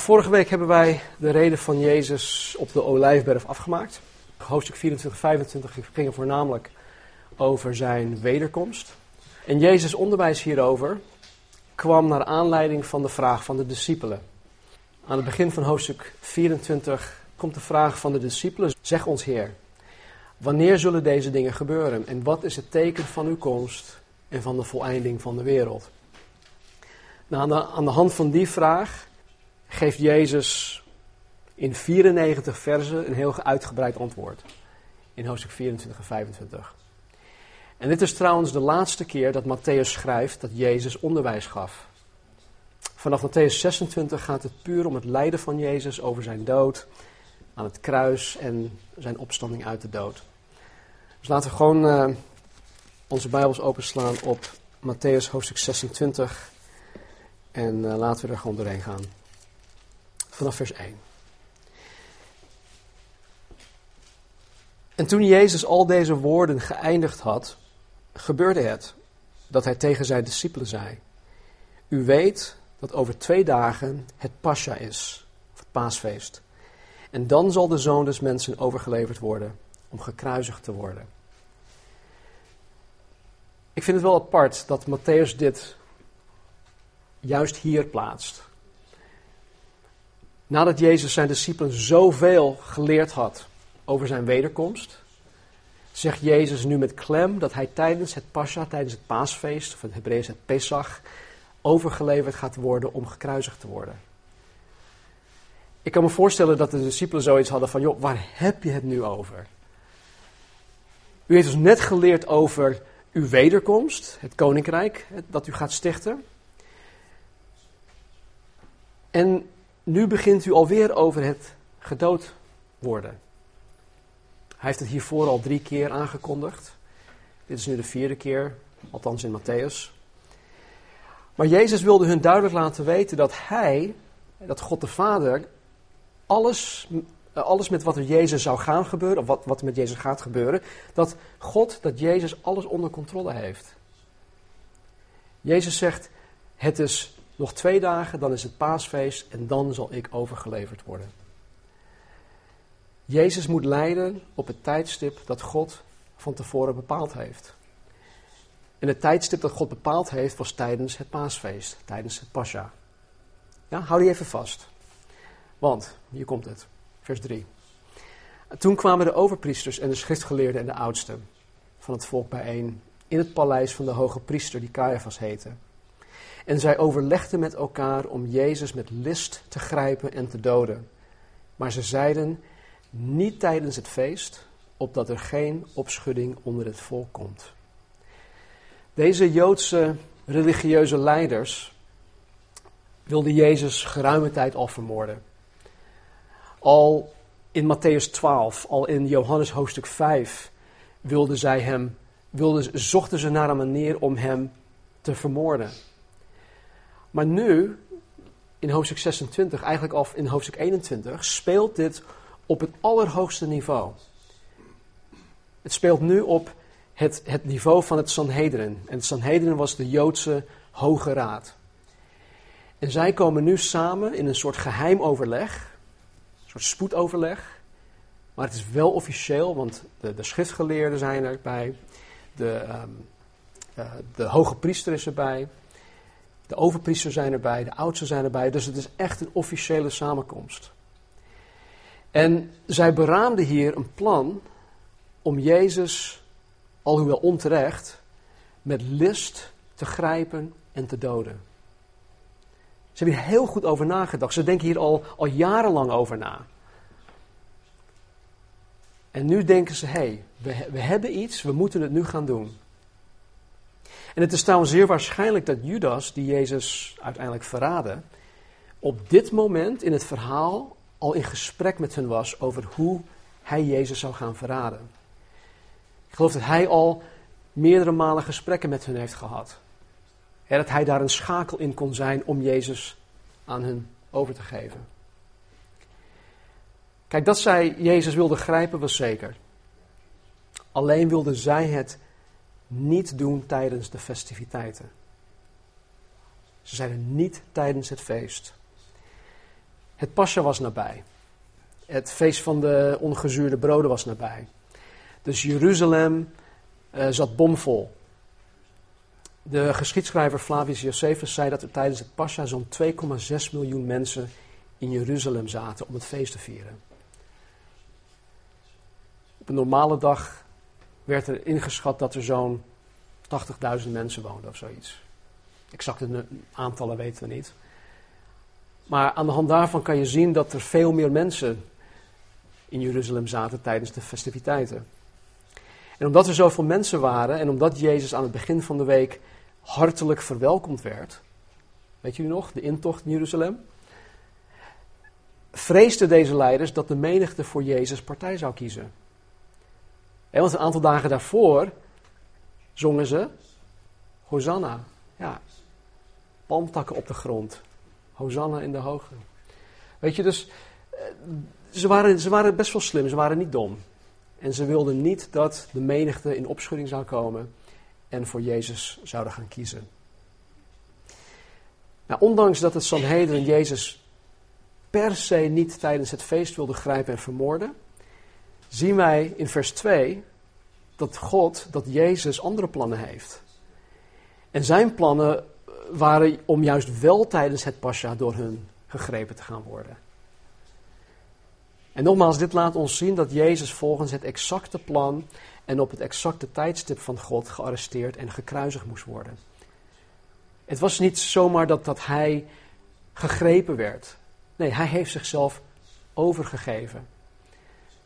Vorige week hebben wij de reden van Jezus op de Olijfberg afgemaakt. Hoofdstuk 24, 25 ging voornamelijk over zijn wederkomst. En Jezus' onderwijs hierover kwam naar aanleiding van de vraag van de discipelen. Aan het begin van hoofdstuk 24 komt de vraag van de discipelen: Zeg ons Heer, wanneer zullen deze dingen gebeuren? En wat is het teken van uw komst en van de voleinding van de wereld? Nou, aan de hand van die vraag geeft Jezus in 94 versen een heel uitgebreid antwoord. In hoofdstuk 24 en 25. En dit is trouwens de laatste keer dat Matthäus schrijft dat Jezus onderwijs gaf. Vanaf Matthäus 26 gaat het puur om het lijden van Jezus over zijn dood aan het kruis en zijn opstanding uit de dood. Dus laten we gewoon uh, onze Bijbels openslaan op Matthäus hoofdstuk 26 en uh, laten we er gewoon doorheen gaan. Vanaf vers 1. En toen Jezus al deze woorden geëindigd had, gebeurde het dat hij tegen zijn discipelen zei: U weet dat over twee dagen het Pascha is, het paasfeest. En dan zal de zoon des mensen overgeleverd worden om gekruisigd te worden. Ik vind het wel apart dat Matthäus dit juist hier plaatst. Nadat Jezus zijn discipelen zoveel geleerd had over zijn wederkomst, zegt Jezus nu met klem dat hij tijdens het Pascha, tijdens het paasfeest, of het Hebreeuws het Pesach, overgeleverd gaat worden om gekruisigd te worden. Ik kan me voorstellen dat de discipelen zoiets hadden van, joh, waar heb je het nu over? U heeft dus net geleerd over uw wederkomst, het koninkrijk dat u gaat stichten. En nu begint u alweer over het gedood worden. Hij heeft het hiervoor al drie keer aangekondigd. Dit is nu de vierde keer, althans in Matthäus. Maar Jezus wilde hun duidelijk laten weten dat hij, dat God de Vader, alles, alles met wat er Jezus zou gaan gebeuren, of wat, wat met Jezus gaat gebeuren, dat God, dat Jezus alles onder controle heeft. Jezus zegt, het is nog twee dagen, dan is het paasfeest en dan zal ik overgeleverd worden. Jezus moet lijden op het tijdstip dat God van tevoren bepaald heeft. En het tijdstip dat God bepaald heeft was tijdens het paasfeest, tijdens het Pascha. Ja, hou die even vast. Want, hier komt het, vers 3. Toen kwamen de overpriesters en de schriftgeleerden en de oudsten van het volk bijeen in het paleis van de hoge priester die Caiaphas heette. En zij overlegden met elkaar om Jezus met list te grijpen en te doden. Maar ze zeiden, niet tijdens het feest, opdat er geen opschudding onder het volk komt. Deze Joodse religieuze leiders wilden Jezus geruime tijd al vermoorden. Al in Matthäus 12, al in Johannes hoofdstuk 5, wilden zij hem, wilden, zochten ze naar een manier om hem te vermoorden. Maar nu, in hoofdstuk 26, eigenlijk al in hoofdstuk 21, speelt dit op het allerhoogste niveau. Het speelt nu op het, het niveau van het Sanhedrin. En het Sanhedrin was de Joodse Hoge Raad. En zij komen nu samen in een soort geheim overleg, een soort spoedoverleg. Maar het is wel officieel, want de, de schriftgeleerden zijn erbij, de, um, de hoge priester is erbij, de overpriester zijn erbij, de oudsten zijn erbij. Dus het is echt een officiële samenkomst. En zij beraamden hier een plan om Jezus, alhoewel onterecht, met list te grijpen en te doden. Ze hebben hier heel goed over nagedacht. Ze denken hier al, al jarenlang over na. En nu denken ze, hé, hey, we, we hebben iets, we moeten het nu gaan doen. En het is trouwens zeer waarschijnlijk dat Judas, die Jezus uiteindelijk verraadde, op dit moment in het verhaal al in gesprek met hen was over hoe hij Jezus zou gaan verraden. Ik geloof dat hij al meerdere malen gesprekken met hen heeft gehad. Dat hij daar een schakel in kon zijn om Jezus aan hen over te geven. Kijk, dat zij Jezus wilden grijpen was zeker. Alleen wilden zij het niet doen tijdens de festiviteiten. Ze zeiden niet tijdens het feest. Het Pascha was nabij. Het feest van de ongezuurde broden was nabij. Dus Jeruzalem uh, zat bomvol. De geschiedschrijver Flavius Josephus zei dat er tijdens het Pascha zo'n 2,6 miljoen mensen in Jeruzalem zaten om het feest te vieren. Op een normale dag werd er ingeschat dat er zo'n 80.000 mensen woonden of zoiets. Exacte aantallen weten we niet. Maar aan de hand daarvan kan je zien dat er veel meer mensen in Jeruzalem zaten tijdens de festiviteiten. En omdat er zoveel mensen waren en omdat Jezus aan het begin van de week hartelijk verwelkomd werd, weet jullie nog, de intocht in Jeruzalem, vreesden deze leiders dat de menigte voor Jezus partij zou kiezen. En want een aantal dagen daarvoor zongen ze Hosanna. Ja, palmtakken op de grond. Hosanna in de hoogte. Weet je, dus eh, ze waren, ze waren best wel slim, ze waren niet dom. En ze wilden niet dat de menigte in opschudding zou komen en voor Jezus zouden gaan kiezen. Nou, ondanks dat het Sanhedrin Jezus per se niet tijdens het feest wilde grijpen en vermoorden, zien wij in vers 2 dat God, dat Jezus andere plannen heeft. En zijn plannen waren om juist wel tijdens het Pascha door hun gegrepen te gaan worden. En nogmaals, dit laat ons zien dat Jezus volgens het exacte plan en op het exacte tijdstip van God gearresteerd en gekruisigd moest worden. Het was niet zomaar dat, dat hij gegrepen werd. Nee, hij heeft zichzelf overgegeven.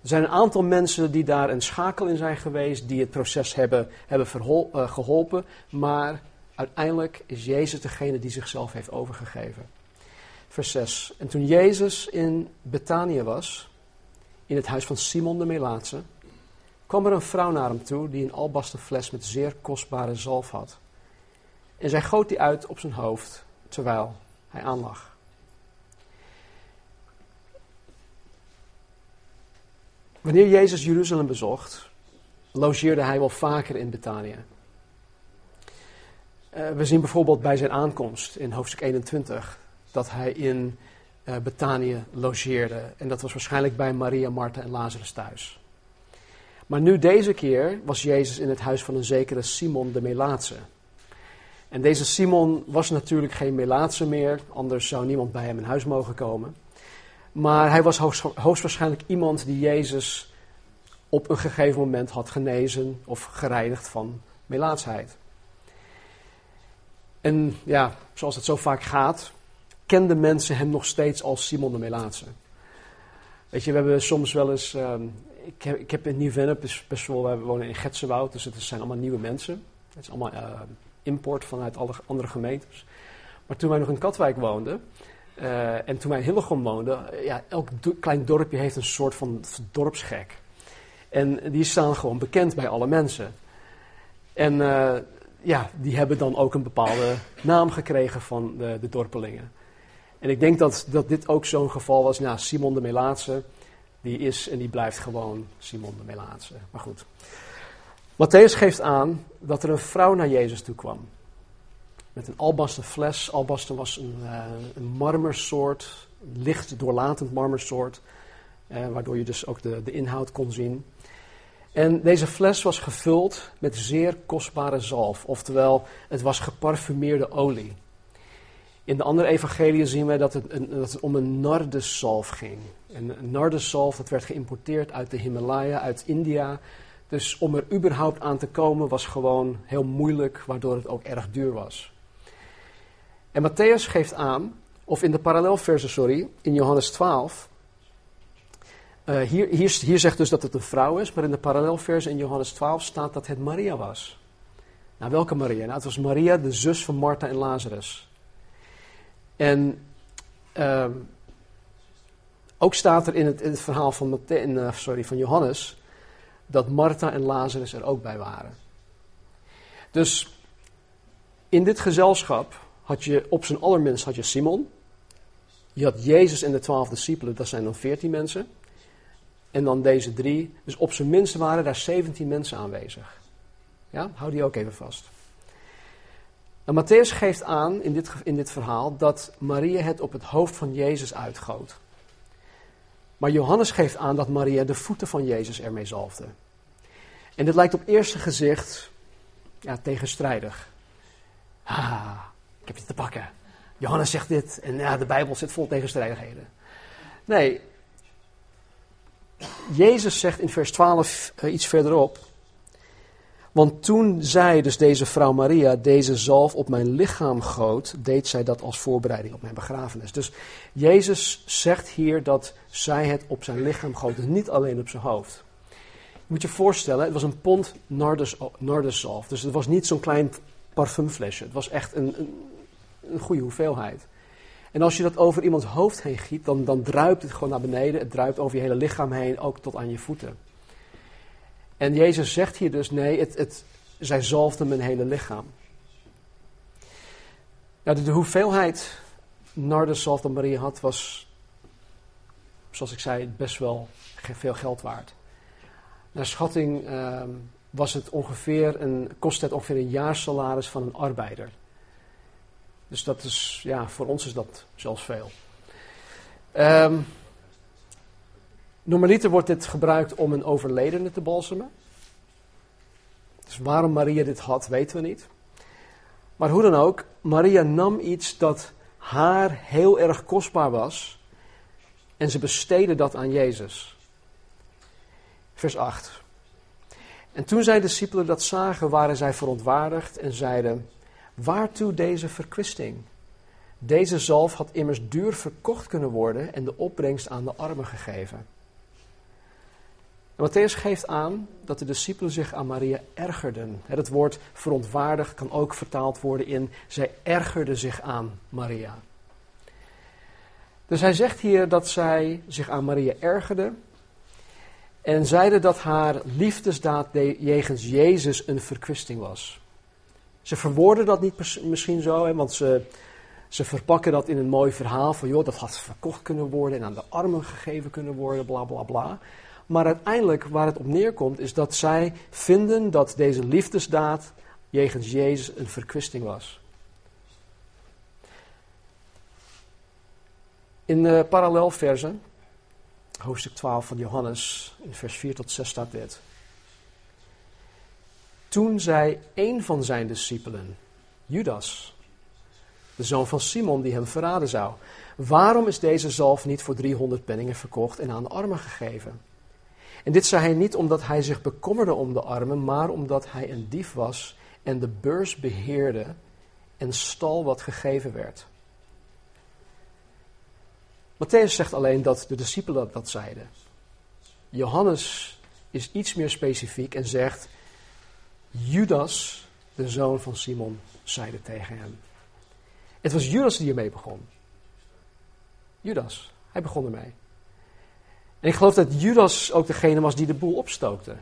Er zijn een aantal mensen die daar een schakel in zijn geweest, die het proces hebben, hebben uh, geholpen, maar uiteindelijk is Jezus degene die zichzelf heeft overgegeven. Vers 6. En toen Jezus in Betanië was, in het huis van Simon de Melaatse, kwam er een vrouw naar hem toe die een albasten fles met zeer kostbare zalf had. En zij goot die uit op zijn hoofd terwijl hij aanlag. Wanneer Jezus Jeruzalem bezocht, logeerde hij wel vaker in Betanië. Uh, we zien bijvoorbeeld bij zijn aankomst in hoofdstuk 21 dat hij in uh, Betanië logeerde. En dat was waarschijnlijk bij Maria, Martha en Lazarus thuis. Maar nu deze keer was Jezus in het huis van een zekere Simon de Melaatse. En deze Simon was natuurlijk geen Melaatse meer, anders zou niemand bij hem in huis mogen komen. Maar hij was hoogstwaarschijnlijk iemand die Jezus op een gegeven moment had genezen of gereinigd van melaatsheid. En ja, zoals het zo vaak gaat, kenden mensen hem nog steeds als Simon de Melaatse. Weet je, we hebben soms wel eens. Uh, ik, heb, ik heb in Nieuw-Vennep, best wel, we wonen in Getsenwoud, dus het zijn allemaal nieuwe mensen. Het is allemaal uh, import vanuit alle andere gemeentes. Maar toen wij nog in Katwijk woonden, uh, en toen wij in Hillegom woonden, ja, elk klein dorpje heeft een soort van dorpsgek. En die staan gewoon bekend bij alle mensen. En uh, ja, die hebben dan ook een bepaalde naam gekregen van de, de dorpelingen. En ik denk dat, dat dit ook zo'n geval was. Nou, Simon de Melaatse, die is en die blijft gewoon Simon de Melaatse. Maar goed. Matthäus geeft aan dat er een vrouw naar Jezus toe kwam. Met een albasten fles. Albasten was een, uh, een marmersoort, licht doorlatend marmersoort. Uh, waardoor je dus ook de, de inhoud kon zien. En deze fles was gevuld met zeer kostbare zalf, oftewel het was geparfumeerde olie. In de andere evangeliën zien wij dat het, een, dat om een nardesalf ging. En een nardesalf dat werd geïmporteerd uit de Himalaya, uit India. Dus om er überhaupt aan te komen was gewoon heel moeilijk, waardoor het ook erg duur was. En Matthäus geeft aan, of in de parallelversen, sorry, in Johannes 12, uh, hier, hier, hier, zegt dus dat het een vrouw is, maar in de parallelversen in Johannes 12 staat dat het Maria was. Nou, welke Maria? Nou, het was Maria, de zus van Martha en Lazarus. En uh, ook staat er in het, in het verhaal van, uh, sorry, van Johannes dat Martha en Lazarus er ook bij waren. Dus in dit gezelschap had je op zijn allerminst had je Simon. Je had Jezus en de twaalf discipelen, dat zijn dan veertien mensen. En dan deze drie. Dus op zijn minst waren daar 17 mensen aanwezig. Ja, hou die ook even vast. En Matthäus geeft aan in dit, in dit verhaal dat Maria het op het hoofd van Jezus uitgoot. Maar Johannes geeft aan dat Maria de voeten van Jezus ermee zalfde. En dit lijkt op eerste gezicht ja, tegenstrijdig. Ah, ik heb je te pakken. Johannes zegt dit en ja, de Bijbel zit vol tegenstrijdigheden. Nee, Jezus zegt in vers 12 uh, eh, iets verderop. Want toen zij, dus deze vrouw Maria, deze zalf op mijn lichaam goot, deed zij dat als voorbereiding op mijn begrafenis. Dus Jezus zegt hier dat zij het op zijn lichaam goot, niet alleen op zijn hoofd. Je moet je voorstellen, het was een pond nardus, nardus dus het was niet zo'n klein parfumflesje. Het was echt een, een, een goede hoeveelheid. En als je dat over iemands hoofd heen giet, dan, dan druipt het gewoon naar beneden. Het druipt over je hele lichaam heen, ook tot aan je voeten. En Jezus zegt hier dus, nee, het, het, zij zalfde mijn hele lichaam. Ja, de, de hoeveelheid nardenzalf dat Maria had, was, zoals ik zei, best wel veel geld waard. Naar schatting ehm, was het ongeveer een, kost het ongeveer een jaarsalaris van een arbeider. Dus dat is, ja, voor ons is dat zelfs veel. Um, normaliter wordt dit gebruikt om een overledene te balsemen. Dus waarom Maria dit had, weten we niet. Maar hoe dan ook, Maria nam iets dat haar heel erg kostbaar was en ze besteedde dat aan Jezus. Vers 8. En toen zijn discipelen dat zagen, waren zij verontwaardigd en zeiden: Waartoe deze verkwisting? Deze zalf had immers duur verkocht kunnen worden en de opbrengst aan de armen gegeven. En Matthäus geeft aan dat de discipelen zich aan Maria ergerden. Het woord verontwaardigd kan ook vertaald worden in zij ergerden zich aan Maria. Dus hij zegt hier dat zij zich aan Maria ergerden en zeiden dat haar liefdesdaad jegens Jezus een verkwisting was. Ze verwoorden dat niet misschien zo, hè, want ze, ze verpakken dat in een mooi verhaal van, joh, dat had verkocht kunnen worden en aan de armen gegeven kunnen worden, bla bla bla. Maar uiteindelijk waar het op neerkomt is dat zij vinden dat deze liefdesdaad jegens Jezus een verkwisting was. In de parallelversen, hoofdstuk 12 van Johannes, in vers 4 tot 6 staat dit. Toen zei een van zijn discipelen, Judas, de zoon van Simon die hem verraden zou, waarom is deze zalf niet voor 300 penningen verkocht en aan de armen gegeven? En dit zei hij niet omdat hij zich bekommerde om de armen, maar omdat hij een dief was en de beurs beheerde en stal wat gegeven werd. Matthäus zegt alleen dat de discipelen dat zeiden. Johannes is iets meer specifiek en zegt: Judas, de zoon van Simon, zeide tegen hem. Het was Judas die ermee begon. Judas, hij begon ermee. En ik geloof dat Judas ook degene was die de boel opstookte.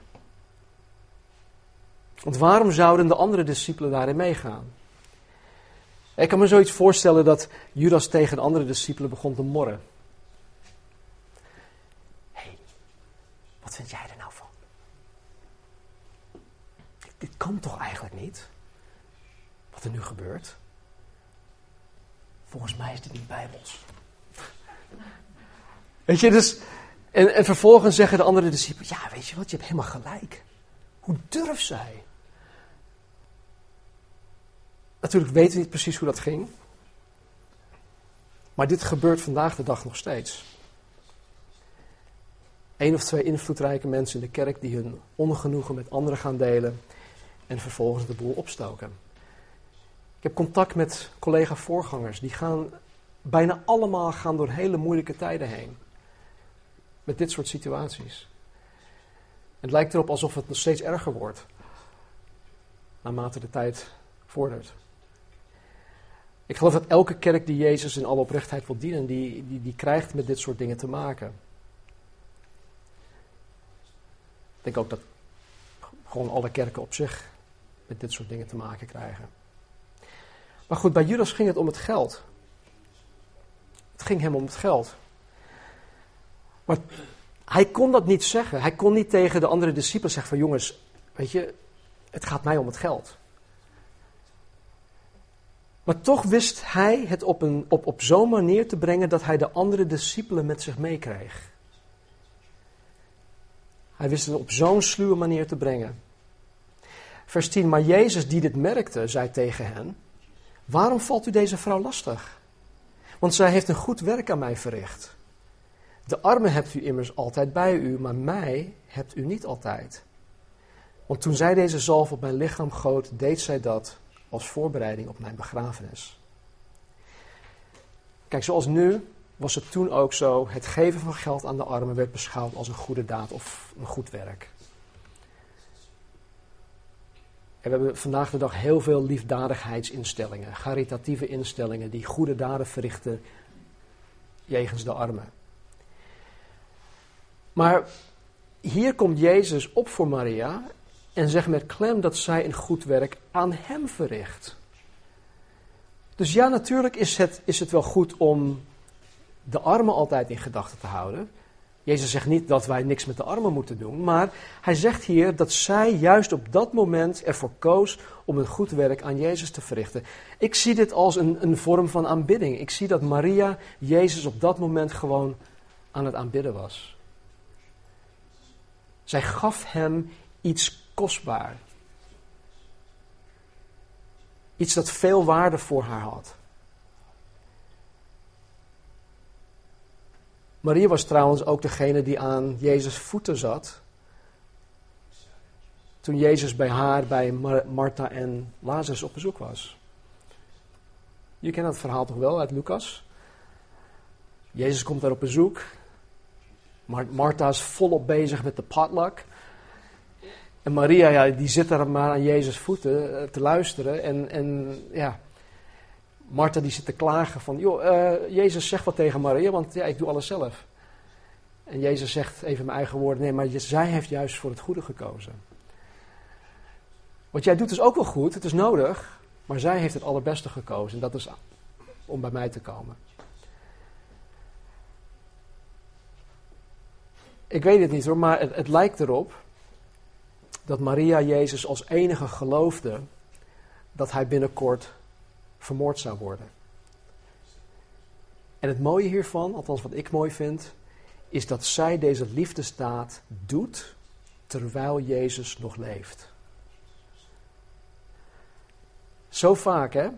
Want waarom zouden de andere discipelen daarin meegaan? Ik kan me zoiets voorstellen dat Judas tegen de andere discipelen begon te morren. Hé, hey, wat vind jij er nou van? Dit kan toch eigenlijk niet? Wat er nu gebeurt? Volgens mij is dit niet bijbels. Weet je, dus en, en vervolgens zeggen de andere discipelen: Ja, weet je wat, je hebt helemaal gelijk. Hoe durf zij? Natuurlijk weten we niet precies hoe dat ging. Maar dit gebeurt vandaag de dag nog steeds. Eén of twee invloedrijke mensen in de kerk die hun ongenoegen met anderen gaan delen en vervolgens de boel opstoken. Ik heb contact met collega-voorgangers, die gaan bijna allemaal gaan door hele moeilijke tijden heen met dit soort situaties. Het lijkt erop alsof het nog steeds erger wordt, naarmate de tijd vordert. Ik geloof dat elke kerk die Jezus in alle oprechtheid wil dienen, die, die, die krijgt met dit soort dingen te maken. Ik denk ook dat gewoon alle kerken op zich met dit soort dingen te maken krijgen. Maar goed, bij Judas ging het om het geld. Het ging hem om het geld. Maar hij kon dat niet zeggen. Hij kon niet tegen de andere discipelen zeggen van jongens, weet je, het gaat mij om het geld. Maar toch wist hij het op, een, op, op zo'n manier te brengen dat hij de andere discipelen met zich meekreeg. Hij wist het op zo'n sluwe manier te brengen. Vers 10. Maar Jezus, die dit merkte, zei tegen hen: Waarom valt u deze vrouw lastig? Want zij heeft een goed werk aan mij verricht. De armen hebt u immers altijd bij u, maar mij hebt u niet altijd. Want toen zij deze zalf op mijn lichaam goot, deed zij dat als voorbereiding op mijn begrafenis. Kijk, zoals nu was het toen ook zo: het geven van geld aan de armen werd beschouwd als een goede daad of een goed werk. En we hebben vandaag de dag heel veel liefdadigheidsinstellingen, caritatieve instellingen die goede daden verrichten jegens de armen. Maar hier komt Jezus op voor Maria en zegt met klem dat zij een goed werk aan hem verricht. Dus ja, natuurlijk is het, is het wel goed om de armen altijd in gedachten te houden. Jezus zegt niet dat wij niks met de armen moeten doen, maar hij zegt hier dat zij juist op dat moment ervoor koos om een goed werk aan Jezus te verrichten. Ik zie dit als een, een vorm van aanbidding. Ik zie dat Maria Jezus op dat moment gewoon aan het aanbidden was. Zij gaf hem iets kostbaar. Iets dat veel waarde voor haar had. Maria was trouwens ook degene die aan Jezus' voeten zat. Toen Jezus bij haar, bij Martha en Lazarus op bezoek was. Je kent het verhaal toch wel uit Lucas? Jezus komt daar op bezoek. Martha is volop bezig met de potluck. En Maria, ja, die zit daar maar aan Jezus' voeten eh, te luisteren. En, en ja, Martha die zit te klagen van, joh, uh, Jezus zegt wat tegen Maria, want ja, ik doe alles zelf. En Jezus zegt even mijn eigen woorden, nee, maar zij heeft juist voor het goede gekozen. Wat jij doet is ook wel goed, het is nodig, maar zij heeft het allerbeste gekozen. En dat is om bij mij te komen. Ik weet het niet hoor, maar het, het lijkt erop dat Maria Jezus als enige geloofde dat hij binnenkort vermoord zou worden. En het mooie hiervan, althans wat ik mooi vind, is dat zij deze liefdesdaad doet terwijl Jezus nog leeft. Zo vaak hè,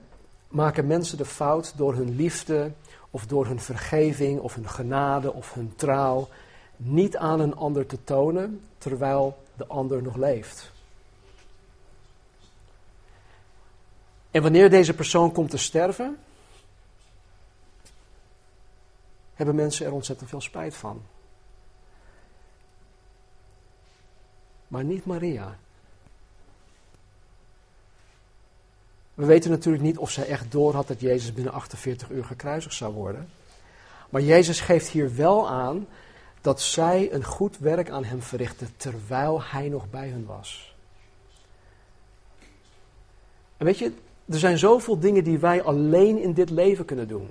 maken mensen de fout door hun liefde of door hun vergeving of hun genade of hun trouw niet aan een ander te tonen terwijl de ander nog leeft. En wanneer deze persoon komt te sterven, hebben mensen er ontzettend veel spijt van. Maar niet Maria. We weten natuurlijk niet of zij echt door had dat Jezus binnen 48 uur gekruisigd zou worden. Maar Jezus geeft hier wel aan dat zij een goed werk aan hem verrichtte terwijl hij nog bij hen was. En weet je, er zijn zoveel dingen die wij alleen in dit leven kunnen doen.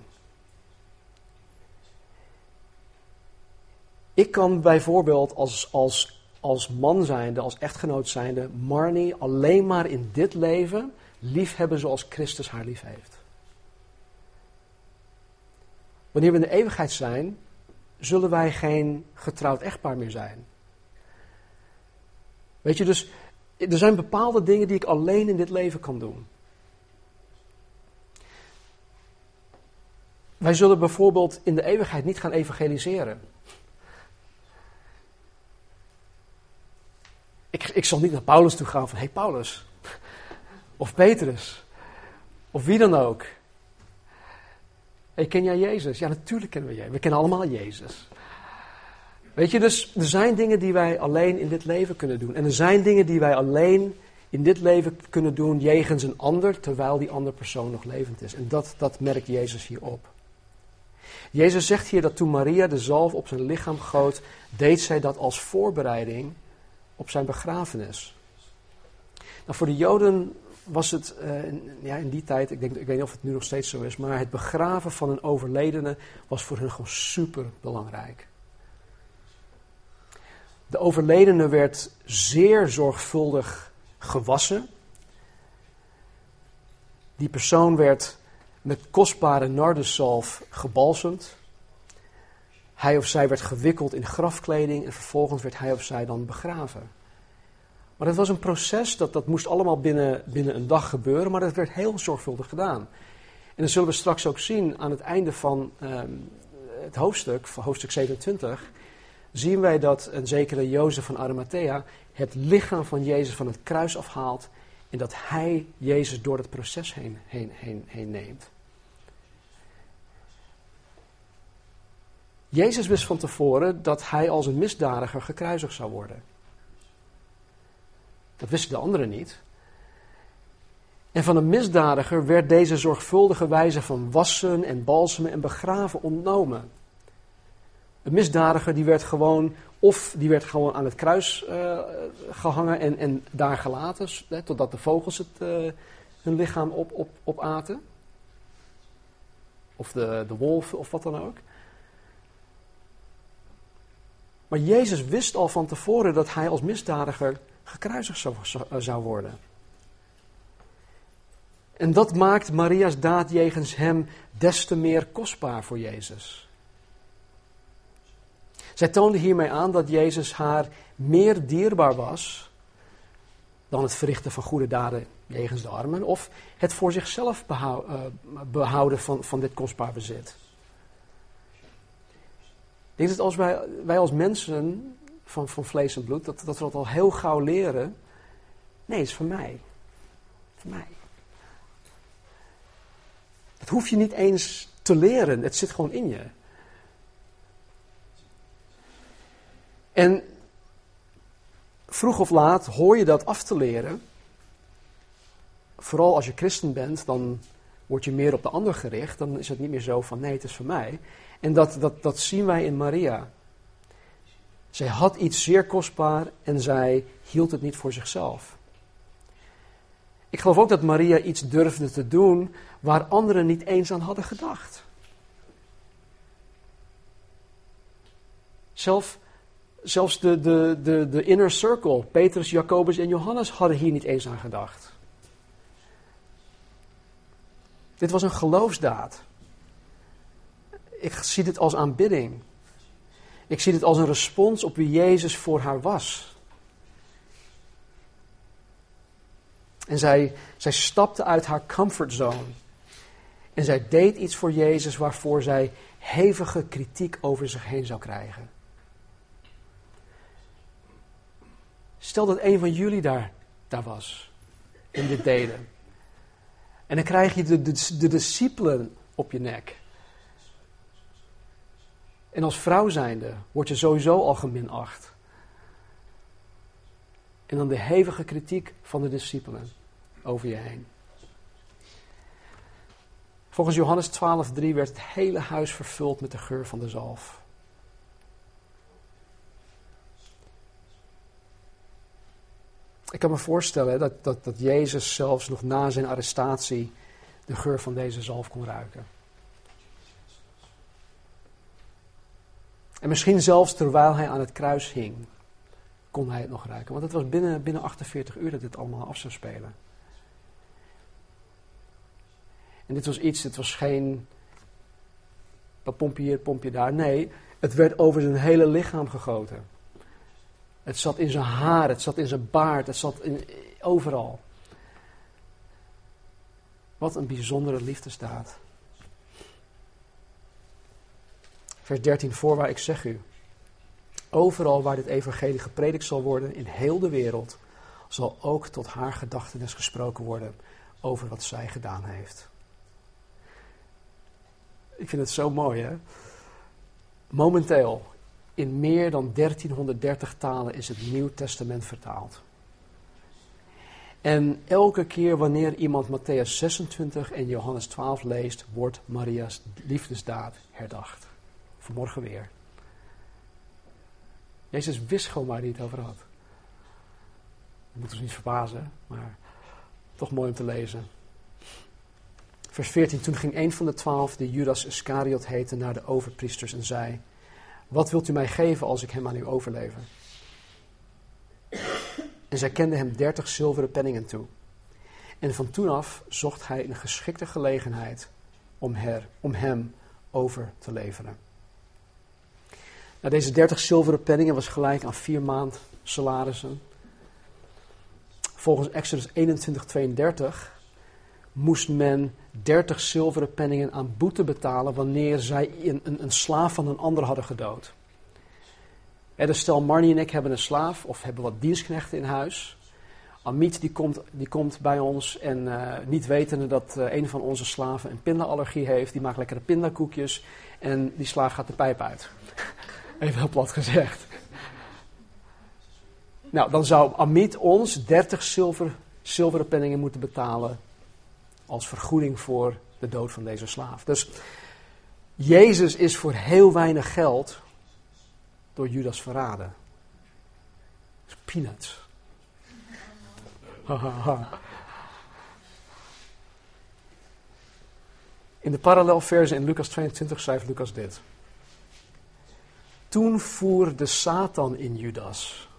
Ik kan bijvoorbeeld als, als, als man zijnde, als echtgenoot zijnde, Marnie alleen maar in dit leven lief hebben zoals Christus haar lief heeft. Wanneer we in de eeuwigheid zijn, zullen wij geen getrouwd echtpaar meer zijn. Weet je, dus er zijn bepaalde dingen die ik alleen in dit leven kan doen. Wij zullen bijvoorbeeld in de eeuwigheid niet gaan evangeliseren. Ik, ik zal niet naar Paulus toe gaan van, hé hey Paulus, of Petrus, of wie dan ook. Hey, ken jij Jezus? Ja, natuurlijk kennen we Jezus. We kennen allemaal Jezus. Weet je, dus er zijn dingen die wij alleen in dit leven kunnen doen. En er zijn dingen die wij alleen in dit leven kunnen doen jegens een ander, terwijl die andere persoon nog levend is. En dat, dat merkt Jezus hier op. Jezus zegt hier dat toen Maria de zalf op zijn lichaam goot, deed zij dat als voorbereiding op zijn begrafenis. Nou, voor de Joden was het uh, ja, in die tijd, ik, denk, ik weet niet of het nu nog steeds zo is, maar het begraven van een overledene was voor hen gewoon super belangrijk. De overledene werd zeer zorgvuldig gewassen. Die persoon werd met kostbare nardesalf gebalsemd. hij of zij werd gewikkeld in grafkleding en vervolgens werd hij of zij dan begraven. Maar het was een proces, dat, dat moest allemaal binnen, binnen een dag gebeuren, maar dat werd heel zorgvuldig gedaan. En dat zullen we straks ook zien aan het einde van ehm, het hoofdstuk, van hoofdstuk 27, zien wij dat een zekere Jozef van Arimathea het lichaam van Jezus van het kruis afhaalt en dat hij Jezus door het proces heen, heen, heen, heen neemt. Jezus wist van tevoren dat hij als een misdadiger gekruisigd zou worden. Dat wisten de anderen niet. En van een misdadiger werd deze zorgvuldige wijze van wassen en balsemen en begraven ontnomen. Een misdadiger die werd gewoon, of die werd gewoon aan het kruis uh, gehangen en, en daar gelaten, hè, totdat de vogels het, uh, hun lichaam op, op, opaten. Of de, de wolven of wat dan ook. Maar Jezus wist al van tevoren dat hij als misdadiger gekruisigd zou, zou worden. En dat maakt Maria's daad jegens hem des te meer kostbaar voor Jezus. Zij toonde hiermee aan dat Jezus haar meer dierbaar was dan het verrichten van goede daden jegens de armen of het voor zichzelf eh, behouden van, van dit kostbaar bezit. Ik denk dat als wij, wij als mensen van, van vlees en bloed, dat, dat we dat al heel gauw leren. Nee, het is van mij. Van mij. Dat hoef je niet eens te leren, het zit gewoon in je. En vroeg of laat hoor je dat af te leren. Vooral als je christen bent, dan word je meer op de ander gericht. Dan is het niet meer zo van nee, het is voor mij. En dat, dat, dat zien wij in Maria. Zij had iets zeer kostbaar en zij hield het niet voor zichzelf. Ik geloof ook dat Maria iets durfde te doen waar anderen niet eens aan hadden gedacht. Zelf, zelfs de, de, de, de inner circle, Petrus, Jacobus en Johannes hadden hier niet eens aan gedacht. Dit was een geloofsdaad. Ik zie dit als aanbidding. Ik zie dit als een respons op wie Jezus voor haar was. En zij, zij stapte uit haar comfortzone. En zij deed iets voor Jezus waarvoor zij hevige kritiek over zich heen zou krijgen. Stel dat een van jullie daar, daar was en dit deden. En dan krijg je de, de, de discipelen op je nek. En als vrouw zijnde word je sowieso al geminacht. En dan de hevige kritiek van de discipelen over je heen. Volgens Johannes 12:3 werd het hele huis vervuld met de geur van de zalf. Ik kan me voorstellen dat, dat, dat Jezus zelfs nog na zijn arrestatie de geur van deze zalf kon ruiken. En misschien zelfs terwijl hij aan het kruis hing, kon hij het nog ruiken. Want het was binnen, binnen 48 uur dat dit allemaal af zou spelen. En dit was iets, dit was geen pompje hier, pompje daar. Nee, het werd over zijn hele lichaam gegoten. Het zat in zijn haar, het zat in zijn baard, het zat in, overal. Wat een bijzondere liefdesdaad. Vers 13, voorwaar ik zeg u. Overal waar dit evangelie gepredikt zal worden, in heel de wereld, zal ook tot haar gedachtenis gesproken worden over wat zij gedaan heeft. Ik vind het zo mooi, hè? Momenteel, in meer dan 1330 talen is het Nieuw Testament vertaald. En elke keer wanneer iemand Matthäus 26 en Johannes 12 leest, wordt Maria's liefdesdaad herdacht. Vanmorgen weer. Jezus wist gewoon waar hij het over had. Dat moet ons niet verbazen, maar toch mooi om te lezen. Vers 14. Toen ging een van de twaalf, die Judas Iscariot heette, naar de overpriesters en zei: Wat wilt u mij geven als ik hem aan u overlever? En zij kenden hem dertig zilveren penningen toe. En van toen af zocht hij een geschikte gelegenheid om, her, om hem over te leveren. Deze 30 zilveren penningen was gelijk aan vier maand salarissen. Volgens Exodus 21, 32 moest men 30 zilveren penningen aan boete betalen wanneer zij een, een, een slaaf van een ander hadden gedood. Dus stel Marnie en ik hebben een slaaf of hebben wat dienstknechten in huis. Amit die komt, die komt bij ons en uh, niet wetende dat uh, een van onze slaven een pindaallergie heeft, die maakt lekkere pindakoekjes en die slaaf gaat de pijp uit. Even heel plat gezegd. Nou, dan zou Amit ons 30 zilver, zilveren penningen moeten betalen als vergoeding voor de dood van deze slaaf. Dus Jezus is voor heel weinig geld door Judas verraden. Peanuts. In de parallelverse in Lucas 22 schrijft Lucas dit. Toen voer de Satan in Judas,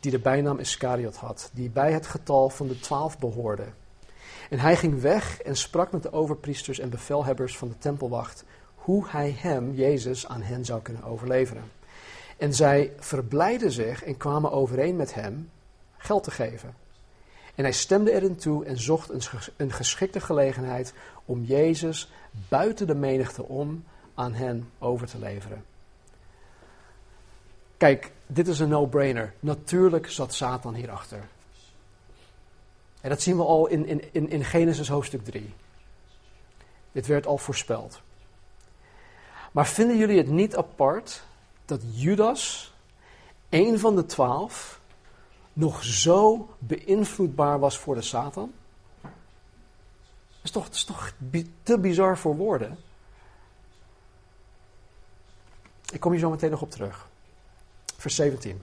die de bijnaam Iscariot had, die bij het getal van de twaalf behoorde. En hij ging weg en sprak met de overpriesters en bevelhebbers van de tempelwacht hoe hij hem, Jezus, aan hen zou kunnen overleveren. En zij verblijden zich en kwamen overeen met hem geld te geven. En hij stemde erin toe en zocht een geschikte gelegenheid om Jezus buiten de menigte om aan hen over te leveren. Kijk, dit is een no-brainer. Natuurlijk zat Satan hierachter. En dat zien we al in, in, in Genesis hoofdstuk 3. Dit werd al voorspeld. Maar vinden jullie het niet apart dat Judas, een van de twaalf, nog zo beïnvloedbaar was voor de Satan? Dat is toch, dat is toch te bizar voor woorden? Ik kom hier zo meteen nog op terug. Vers 17.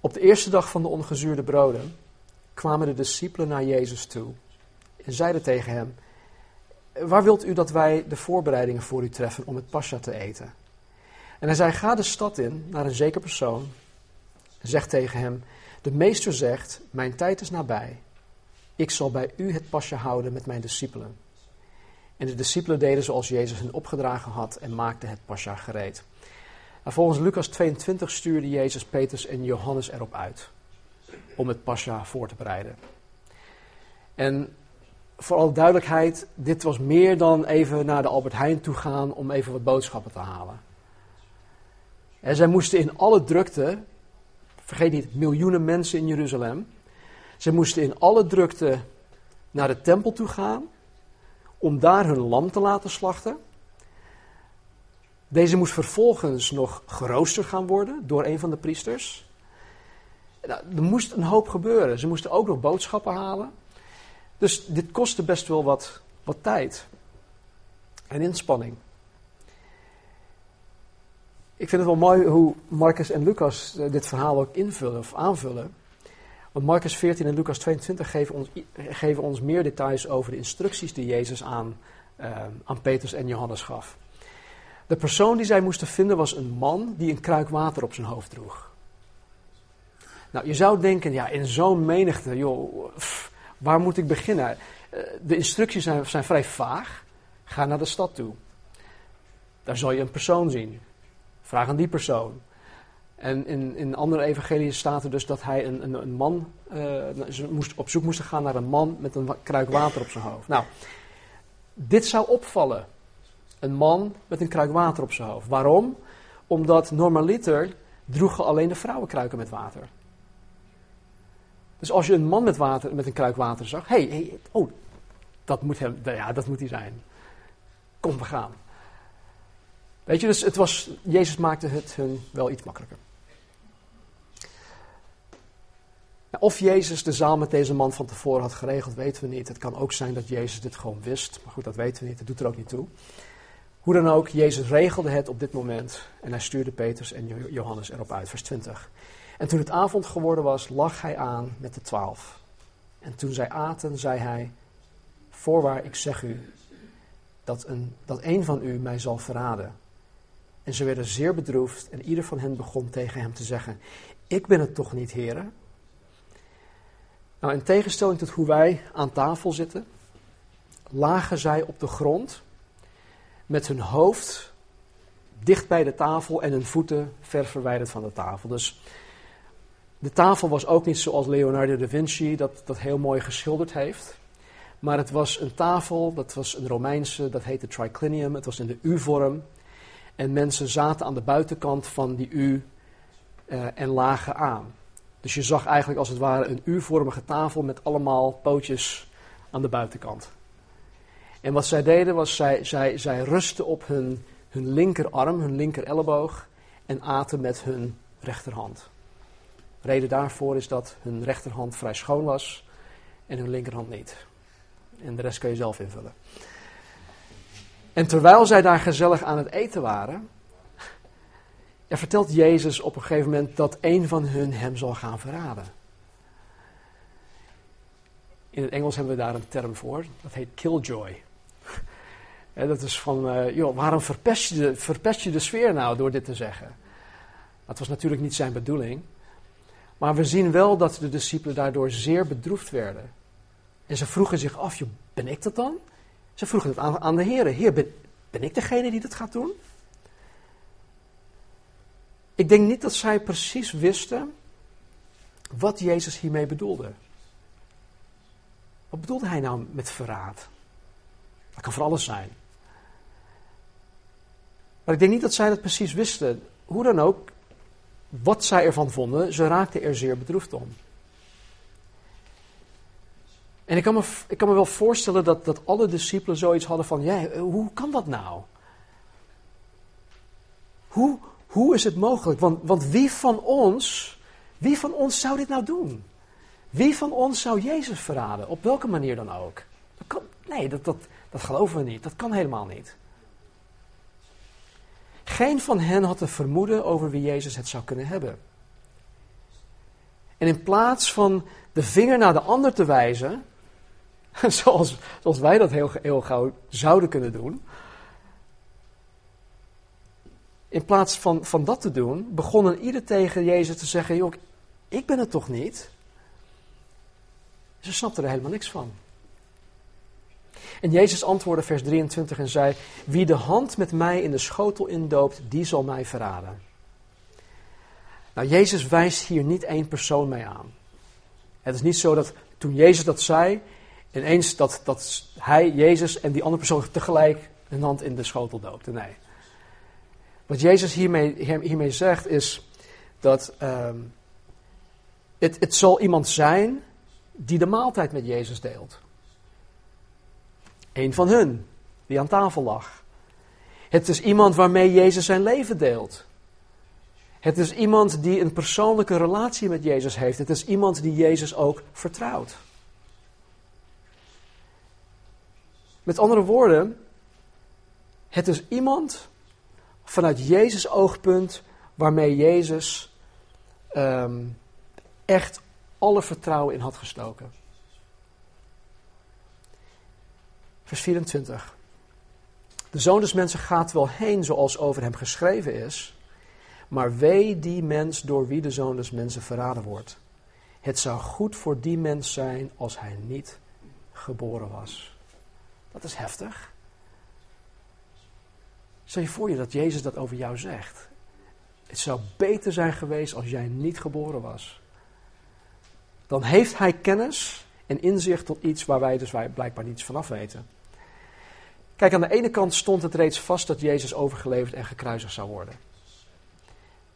Op de eerste dag van de ongezuurde broden kwamen de discipelen naar Jezus toe en zeiden tegen hem: Waar wilt u dat wij de voorbereidingen voor u treffen om het pascha te eten? En hij zei: Ga de stad in naar een zeker persoon en zeg tegen hem: De meester zegt: Mijn tijd is nabij. Ik zal bij u het pascha houden met mijn discipelen. En de discipelen deden zoals Jezus hen opgedragen had en maakten het pascha gereed. Nou, volgens Lucas 22 stuurde Jezus Petrus en Johannes erop uit om het pascha voor te bereiden. En voor alle duidelijkheid, dit was meer dan even naar de Albert Heijn toe gaan om even wat boodschappen te halen. En zij moesten in alle drukte, vergeet niet, miljoenen mensen in Jeruzalem. Ze moesten in alle drukte naar de tempel toe gaan om daar hun lam te laten slachten. Deze moest vervolgens nog geroosterd gaan worden door een van de priesters. Nou, er moest een hoop gebeuren. Ze moesten ook nog boodschappen halen. Dus dit kostte best wel wat, wat tijd en inspanning. Ik vind het wel mooi hoe Marcus en Lucas eh, dit verhaal ook invullen of aanvullen. Want Marcus 14 en Lucas 22 geven ons, geven ons meer details over de instructies die Jezus aan, uh, aan Petrus en Johannes gaf. De persoon die zij moesten vinden was een man die een kruik water op zijn hoofd droeg. Nou, je zou denken, ja, in zo'n menigte, joh, waar moet ik beginnen? Eh, de instructies zijn, zijn vrij vaag. Ga naar de stad toe. Daar zal je een persoon zien. Vraag aan die persoon. En in, in andere evangeliën staat er dus dat hij een, een, een man, uh, moest, op zoek moesten gaan naar een man met een kruik water op zijn hoofd. Nou, dit zou opvallen. Een man met een kruik water op zijn hoofd. Waarom? Omdat normaliter droegen alleen de vrouwen kruiken met water. Dus als je een man met, water, met een kruik water zag, hé, hey, hey, oh, dat moet, hem, ja, dat moet hij zijn. Kom, we gaan. Weet je, dus het was, Jezus maakte het hun wel iets makkelijker. Of Jezus de zaal met deze man van tevoren had geregeld, weten we niet. Het kan ook zijn dat Jezus dit gewoon wist. Maar goed, dat weten we niet. Dat doet er ook niet toe. Hoe dan ook, Jezus regelde het op dit moment. En hij stuurde Petrus en Johannes erop uit. Vers 20. En toen het avond geworden was, lag hij aan met de twaalf. En toen zij aten, zei hij: Voorwaar, ik zeg u, dat een, dat een van u mij zal verraden. En ze werden zeer bedroefd en ieder van hen begon tegen hem te zeggen: Ik ben het toch niet, heren? Nou, in tegenstelling tot hoe wij aan tafel zitten, lagen zij op de grond met hun hoofd dicht bij de tafel en hun voeten ver verwijderd van de tafel. Dus de tafel was ook niet zoals Leonardo da Vinci dat, dat heel mooi geschilderd heeft. Maar het was een tafel, dat was een Romeinse, dat heette triclinium. Het was in de U-vorm. En mensen zaten aan de buitenkant van die U uh, en lagen aan. Dus je zag eigenlijk als het ware een U-vormige tafel met allemaal pootjes aan de buitenkant. En wat zij deden was, zij, zij, zij rustten op hun, hun linkerarm, hun linker elleboog en aten met hun rechterhand. reden daarvoor is dat hun rechterhand vrij schoon was en hun linkerhand niet. En de rest kan je zelf invullen. En terwijl zij daar gezellig aan het eten waren, er vertelt Jezus op een gegeven moment dat een van hun hem zal gaan verraden. In het Engels hebben we daar een term voor, dat heet killjoy. Dat is van, uh, joh, waarom verpest je, de, verpest je de sfeer nou door dit te zeggen? Dat was natuurlijk niet zijn bedoeling. Maar we zien wel dat de discipelen daardoor zeer bedroefd werden. En ze vroegen zich af, ben ik dat dan? Ze vroegen het aan, aan de Heer. Heer, ben, ben ik degene die dat gaat doen? Ik denk niet dat zij precies wisten wat Jezus hiermee bedoelde. Wat bedoelde hij nou met verraad? Dat kan voor alles zijn. Maar ik denk niet dat zij dat precies wisten. Hoe dan ook, wat zij ervan vonden, ze raakten er zeer bedroefd om. En ik kan me, ik kan me wel voorstellen dat, dat alle discipelen zoiets hadden van, ja, hoe kan dat nou? Hoe, hoe is het mogelijk? Want, want wie van ons, wie van ons zou dit nou doen? Wie van ons zou Jezus verraden? Op welke manier dan ook? Nee, dat, dat, dat geloven we niet. Dat kan helemaal niet. Geen van hen had een vermoeden over wie Jezus het zou kunnen hebben. En in plaats van de vinger naar de ander te wijzen, zoals, zoals wij dat heel, gauw zouden kunnen doen, in plaats van, van dat te doen, begonnen ieder tegen Jezus te zeggen: Joh, ik ben het toch niet? Ze snapten er helemaal niks van. En Jezus antwoordde vers 23 en zei: Wie de hand met mij in de schotel indoopt, die zal mij verraden. Nou, Jezus wijst hier niet één persoon mee aan. Het is niet zo dat toen Jezus dat zei, ineens dat, dat hij, Jezus en die andere persoon tegelijk een hand in de schotel doopte. Nee. Wat Jezus hiermee, zegt is dat ehm, het, het zal iemand zijn die de maaltijd met Jezus deelt. Een van hun, die aan tafel lag. Het is iemand waarmee Jezus zijn leven deelt. Het is iemand die een persoonlijke relatie met Jezus heeft. Het is iemand die Jezus ook vertrouwt. Met andere woorden, het is iemand vanuit Jezus' oogpunt waarmee Jezus ehm, echt alle vertrouwen in had gestoken. Vers 24. De zoon des mensen gaat wel heen zoals over hem geschreven is, maar wee die mens door wie de zoon des mensen verraden wordt. Het zou goed voor die mens zijn als hij niet geboren was. Dat is heftig. Stel je voor je dat Jezus dat over jou zegt. Het zou beter zijn geweest als jij niet geboren was. Dan heeft hij kennis en inzicht tot iets waar wij dus blijkbaar niets vanaf weten. Kijk, aan de ene kant stond het reeds vast dat Jezus overgeleverd en gekruisigd zou worden.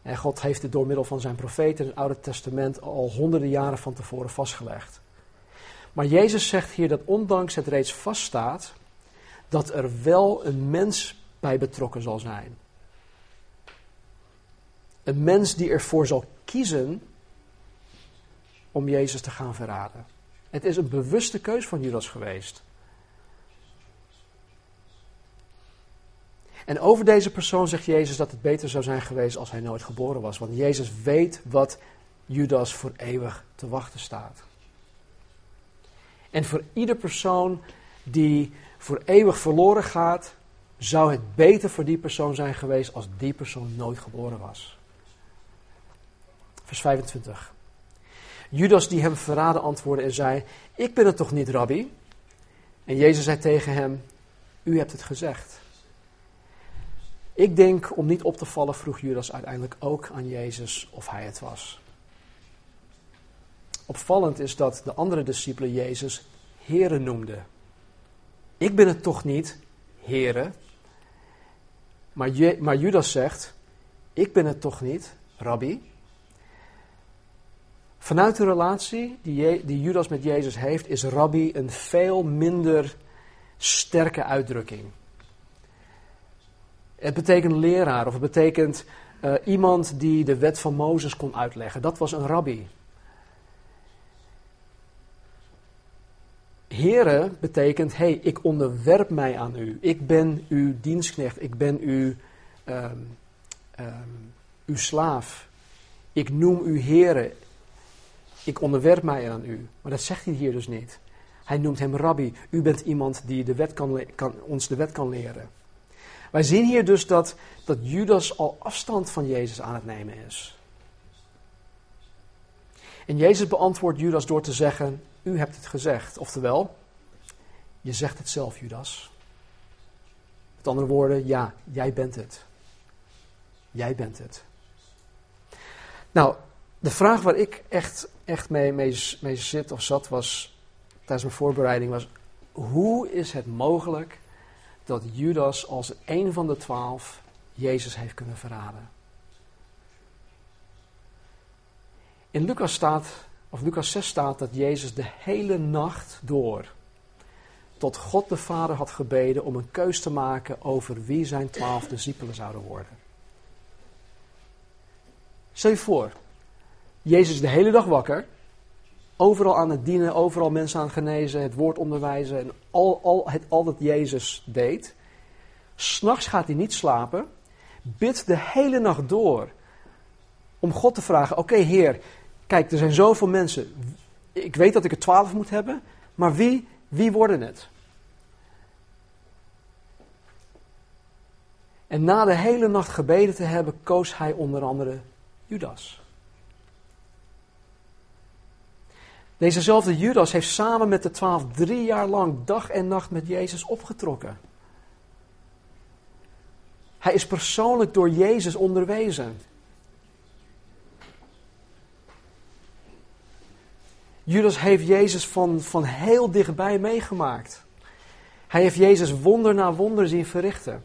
En God heeft het door middel van zijn profeten in het Oude Testament al honderden jaren van tevoren vastgelegd. Maar Jezus zegt hier dat ondanks het reeds vaststaat, dat er wel een mens bij betrokken zal zijn. Een mens die ervoor zal kiezen om Jezus te gaan verraden. Het is een bewuste keus van Judas geweest. En over deze persoon zegt Jezus dat het beter zou zijn geweest als hij nooit geboren was. Want Jezus weet wat Judas voor eeuwig te wachten staat. En voor ieder persoon die voor eeuwig verloren gaat, zou het beter voor die persoon zijn geweest als die persoon nooit geboren was. Vers 25. Judas die hem verraden antwoordde en zei: Ik ben het toch niet, rabbi? En Jezus zei tegen hem: U hebt het gezegd. Ik denk, om niet op te vallen, vroeg Judas uiteindelijk ook aan Jezus of hij het was. Opvallend is dat de andere discipelen Jezus Here noemden. Ik ben het toch niet, Here. Maar, maar Judas zegt, ik ben het toch niet, Rabbi. Vanuit de relatie die, die Judas met Jezus heeft, is Rabbi een veel minder sterke uitdrukking. Het betekent leraar of het betekent uh, iemand die de wet van Mozes kon uitleggen. Dat was een rabbi. Here betekent, hey, ik onderwerp mij aan u. Ik ben uw dienstknecht. Ik ben uw, um, um, uw slaaf. Ik noem u Here. Ik onderwerp mij aan u. Maar dat zegt hij hier dus niet. Hij noemt hem rabbi. U bent iemand die de wet kan, kan, ons de wet kan leren. Wij zien hier dus dat, dat Judas al afstand van Jezus aan het nemen is. En Jezus beantwoordt Judas door te zeggen: U hebt het gezegd. Oftewel, je zegt het zelf, Judas. Met andere woorden, ja, jij bent het. Jij bent het. Nou, de vraag waar ik echt, echt mee, mee, mee zit of zat was tijdens mijn voorbereiding was: hoe is het mogelijk dat Judas als een van de twaalf Jezus heeft kunnen verraden? In Lucas staat, of Lucas 6 staat dat Jezus de hele nacht door tot God de Vader had gebeden om een keus te maken over wie zijn twaalf discipelen zouden worden. Stel je voor, Jezus de hele dag wakker, overal aan het dienen, overal mensen aan genezen, het woord onderwijzen en al, al, het, al dat Jezus deed. S'nachts gaat hij niet slapen, bidt de hele nacht door om God te vragen: Oké, Heer, kijk, er zijn zoveel mensen. Ik weet dat ik er twaalf moet hebben, maar wie, wie worden het? En na de hele nacht gebeden te hebben, koos hij onder andere Judas. Dezezelfde Judas heeft samen met de twaalf drie jaar lang dag en nacht met Jezus opgetrokken. Hij is persoonlijk door Jezus onderwezen. Judas heeft Jezus van, van heel dichtbij meegemaakt. Hij heeft Jezus wonder na wonder zien verrichten.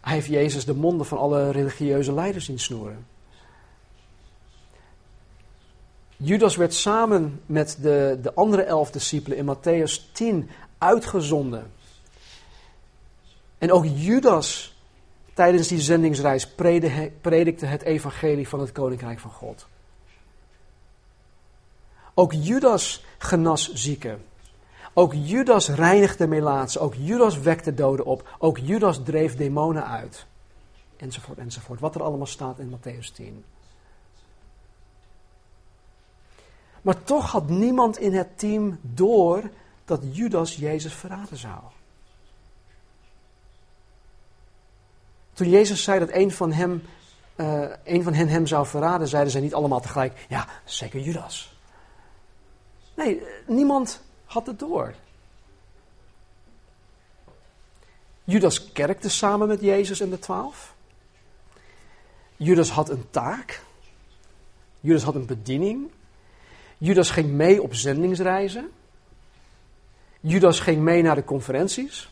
Hij heeft Jezus de monden van alle religieuze leiders zien snoeren. Judas werd samen met de, de andere elf discipelen in Matthäus 10 uitgezonden. En ook Judas tijdens die zendingsreis predikte het evangelie van het koninkrijk van God. Ook Judas genas zieken. Ook Judas reinigde melaatsen. Ook Judas wekte doden op. Ook Judas dreef demonen uit. Enzovoort, enzovoort. Wat er allemaal staat in Matthäus 10. Maar toch had niemand in het team door dat Judas Jezus verraden zou. Toen Jezus zei dat een van, hem, uh, van hen hem zou verraden, zeiden ze niet allemaal tegelijk: Ja, zeker Judas. Nee, niemand had het door. Judas kerkte samen met Jezus en de twaalf. Judas had een taak. Judas had een bediening. Judas ging mee op zendingsreizen. Judas ging mee naar de conferenties.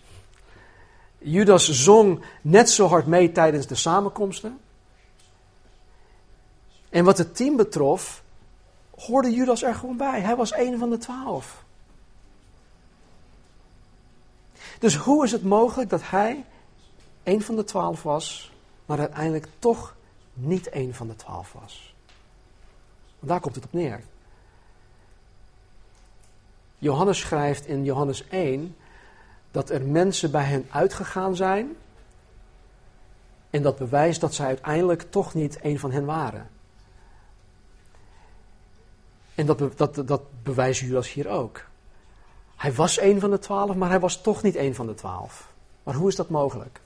Judas zong net zo hard mee tijdens de samenkomsten. En wat het team betrof, hoorde Judas er gewoon bij. Hij was een van de twaalf. Dus hoe is het mogelijk dat hij een van de twaalf was, maar uiteindelijk toch niet een van de twaalf was? Daar komt het op neer. Johannes schrijft in Johannes 1 dat er mensen bij hen uitgegaan zijn. En dat bewijst dat zij uiteindelijk toch niet een van hen waren. En dat, dat, dat bewijst Judas hier ook. Hij was een van de twaalf, maar hij was toch niet een van de twaalf. Maar hoe is dat mogelijk?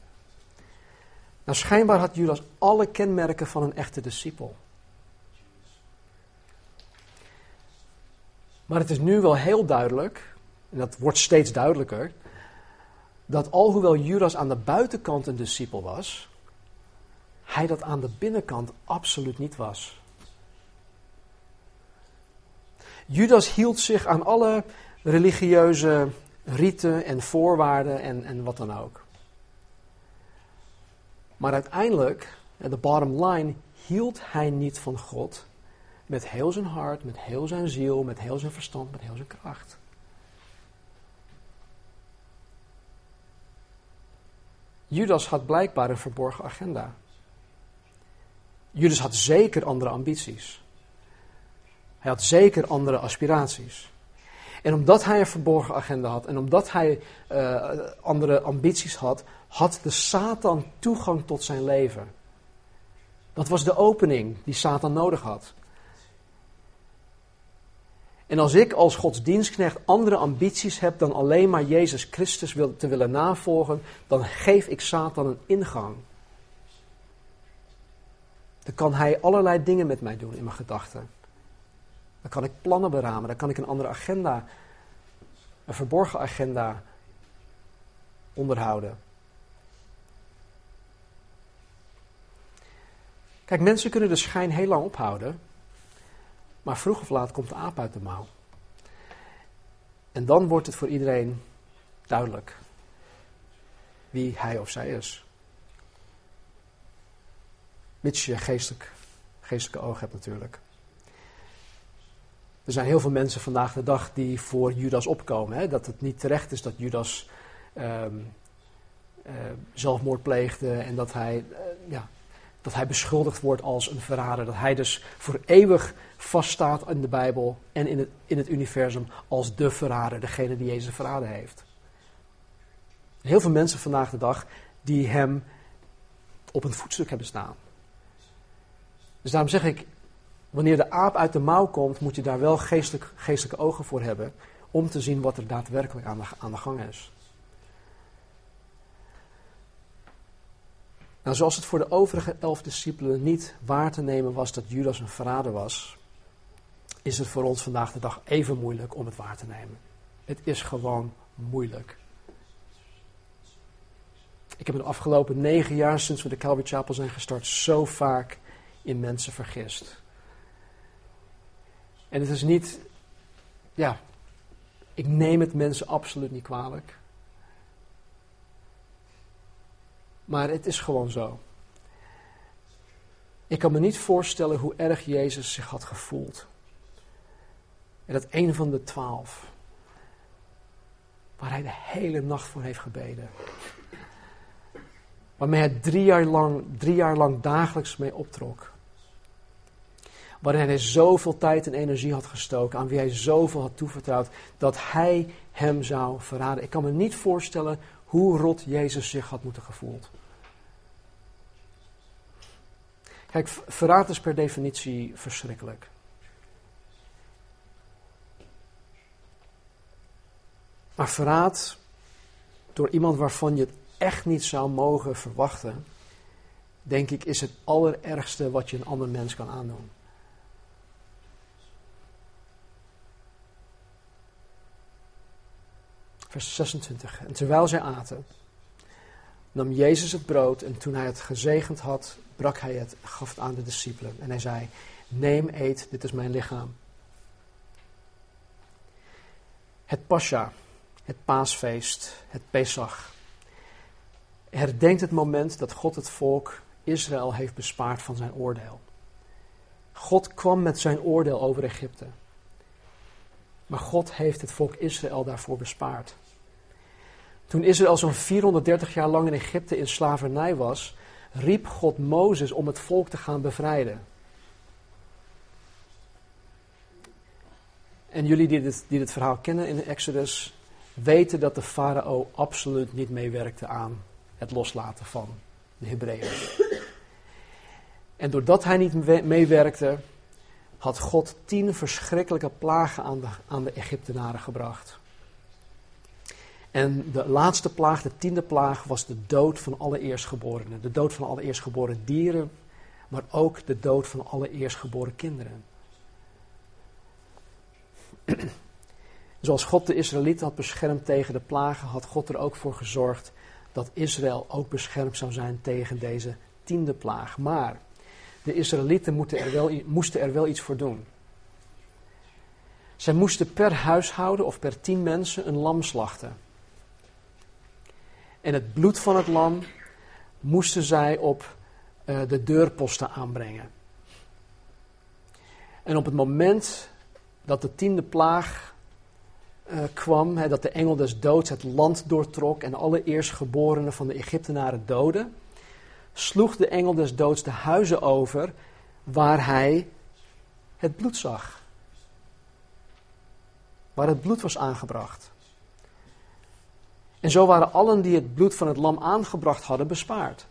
Nou, schijnbaar had Judas alle kenmerken van een echte discipel. Maar het is nu wel heel duidelijk, en dat wordt steeds duidelijker, dat alhoewel Judas aan de buitenkant een discipel was, hij dat aan de binnenkant absoluut niet was. Judas hield zich aan alle religieuze riten en voorwaarden en, en wat dan ook. Maar uiteindelijk, de bottom line, hield hij niet van God met heel zijn hart, met heel zijn ziel, met heel zijn verstand, met heel zijn kracht. Judas had blijkbaar een verborgen agenda. Judas had zeker andere ambities. Hij had zeker andere aspiraties. En omdat hij een verborgen agenda had en omdat hij uh, andere ambities had, had de Satan toegang tot zijn leven. Dat was de opening die Satan nodig had. En als ik als Gods dienstknecht andere ambities heb dan alleen maar Jezus Christus wil, te willen navolgen, dan geef ik Satan een ingang. Dan kan hij allerlei dingen met mij doen in mijn gedachten. Dan kan ik plannen beramen, dan kan ik een andere agenda, een verborgen agenda onderhouden. Kijk, mensen kunnen de schijn heel lang ophouden, maar vroeg of laat komt de aap uit de mouw. En dan wordt het voor iedereen duidelijk wie hij of zij is. Mits je geestelijk, geestelijke oog hebt natuurlijk. Er zijn heel veel mensen vandaag de dag die voor Judas opkomen. Hè? Dat het niet terecht is dat Judas um, uh, zelfmoord pleegde en dat hij, uh, ja, dat hij beschuldigd wordt als een verrader. Dat hij dus voor eeuwig vaststaat in de Bijbel en in het, in het universum als de verrader, degene die Jezus verraden heeft. Heel veel mensen vandaag de dag die hem op een voetstuk hebben staan. Dus daarom zeg ik, wanneer de aap uit de mouw komt, moet je daar wel geestelijk, geestelijke ogen voor hebben om te zien wat er daadwerkelijk aan de, aan de gang is. Nou, zoals het voor de overige elf discipelen niet waar te nemen was dat Judas een verrader was, is het voor ons vandaag de dag even moeilijk om het waar te nemen. Het is gewoon moeilijk. Ik heb de afgelopen negen jaar sinds we de Calvary Chapel zijn gestart zo vaak in mensen vergist. En het is niet, ja, ik neem het mensen absoluut niet kwalijk. Maar het is gewoon zo. Ik kan me niet voorstellen hoe erg Jezus zich had gevoeld. En dat een van de twaalf, waar hij de hele nacht voor heeft gebeden. Waarmee hij drie jaar lang, drie jaar lang dagelijks mee optrok. Waarin hij zoveel tijd en energie had gestoken, aan wie hij zoveel had toevertrouwd, dat hij hem zou verraden. Ik kan me niet voorstellen hoe rot Jezus zich had moeten gevoeld. Kijk, verraad is per definitie verschrikkelijk. Maar verraad door iemand waarvan je het echt niet zou mogen verwachten, denk ik, is het allerergste wat je een ander mens kan aandoen. Vers 26. En terwijl zij aten, nam Jezus het brood en toen hij het gezegend had, brak hij het, gaf het aan de discipelen. En hij zei, neem, eet, dit is mijn lichaam. Het Pascha, het paasfeest, het Pesach, herdenkt het moment dat God het volk Israël heeft bespaard van zijn oordeel. God kwam met zijn oordeel over Egypte. Maar God heeft het volk Israël daarvoor bespaard. Toen Israël zo'n 430 jaar lang in Egypte in slavernij was, riep God Mozes om het volk te gaan bevrijden. En jullie die dit, dit verhaal kennen in de Exodus, weten dat de farao absoluut niet meewerkte aan het loslaten van de Hebreeën. En doordat hij niet meewerkte, had God tien verschrikkelijke plagen aan de, aan de Egyptenaren gebracht. En de laatste plaag, de tiende plaag, was de dood van alle eerstgeborenen. De dood van alle eerstgeboren dieren, maar ook de dood van alle eerstgeboren kinderen. Zoals God de Israëlieten had beschermd tegen de plagen, had God er ook voor gezorgd dat Israël ook beschermd zou zijn tegen deze tiende plaag. Maar de Israëlieten er wel, moesten er wel iets voor doen. Zij moesten per huishouden of per tien mensen een lam slachten. En het bloed van het lam moesten zij op uh, de deurposten aanbrengen. En op het moment dat de tiende plaag uh, kwam, hè, dat de engel des doods het land doortrok en alle eerstgeborenen van de Egyptenaren doodde, sloeg de engel des doods de huizen over waar hij het bloed zag. Waar het bloed was aangebracht. En zo waren allen die het bloed van het lam aangebracht hadden bespaard.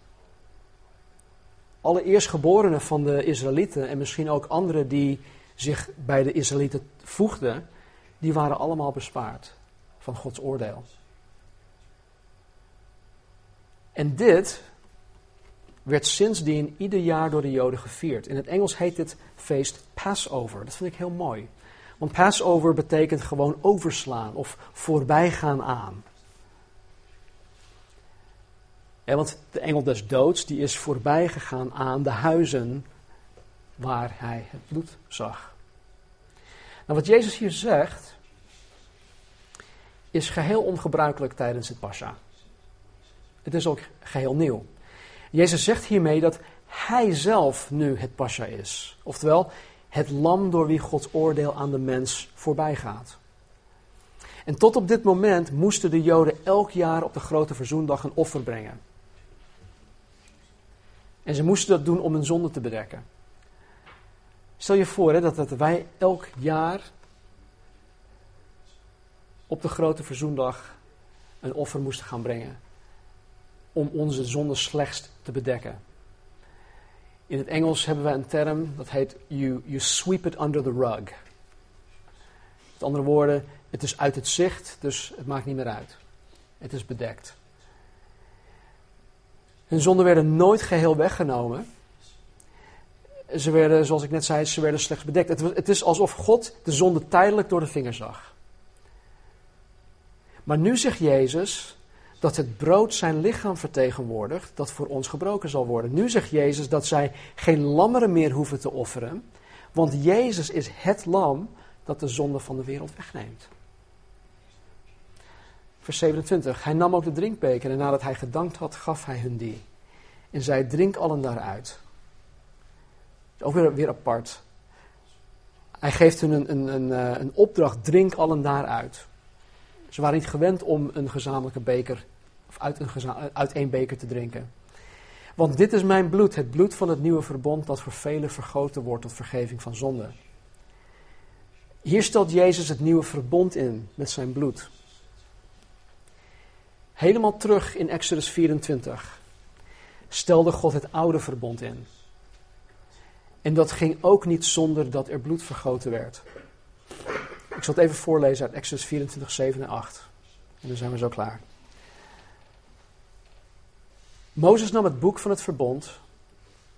Alle eerstgeborenen van de Israëlieten en misschien ook anderen die zich bij de Israëlieten voegden, die waren allemaal bespaard van Gods oordeel. En dit werd sindsdien ieder jaar door de Joden gevierd. In het Engels heet dit feest Passover. Dat vind ik heel mooi. Want Passover betekent gewoon overslaan of voorbijgaan aan. Want de engel des doods die is voorbij gegaan aan de huizen waar hij het bloed zag. Nou, wat Jezus hier zegt, is geheel ongebruikelijk tijdens het Pascha. Het is ook geheel nieuw. Jezus zegt hiermee dat hij zelf nu het Pascha is. Oftewel, het lam door wie Gods oordeel aan de mens voorbij gaat. En tot op dit moment moesten de Joden elk jaar op de grote verzoendag een offer brengen. En ze moesten dat doen om hun zonde te bedekken. Stel je voor hè, dat, dat wij elk jaar op de grote verzoendag een offer moesten gaan brengen. Om onze zonde slechts te bedekken. In het Engels hebben we een term dat heet you, you sweep it under the rug. Met andere woorden, het is uit het zicht, dus het maakt niet meer uit. Het is bedekt. Hun zonden werden nooit geheel weggenomen. Ze werden, zoals ik net zei, ze werden slechts bedekt. Het, het is alsof God de zonde tijdelijk door de vingers zag. Maar nu zegt Jezus dat het brood zijn lichaam vertegenwoordigt dat voor ons gebroken zal worden. Nu zegt Jezus dat zij geen lammeren meer hoeven te offeren, want Jezus is het lam dat de zonde van de wereld wegneemt. Vers 27. Hij nam ook de drinkbeker en nadat hij gedankt had, gaf hij hun die. En zei, drink allen daaruit. Ook weer, weer apart. Hij geeft hun een, een, een, eh, een opdracht, drink allen daaruit. Ze waren niet gewend om een gezamenlijke beker, of uit, een uit één beker te drinken. Want dit is mijn bloed, het bloed van het nieuwe verbond dat voor velen vergoten wordt tot vergeving van zonde. Hier stelt Jezus het nieuwe verbond in met zijn bloed. Helemaal terug in Exodus 24 stelde God het oude verbond in. En dat ging ook niet zonder dat er bloed vergoten werd. Ik zal het even voorlezen uit Exodus 24, 7 en 8. En dan zijn we zo klaar. Mozes nam het boek van het verbond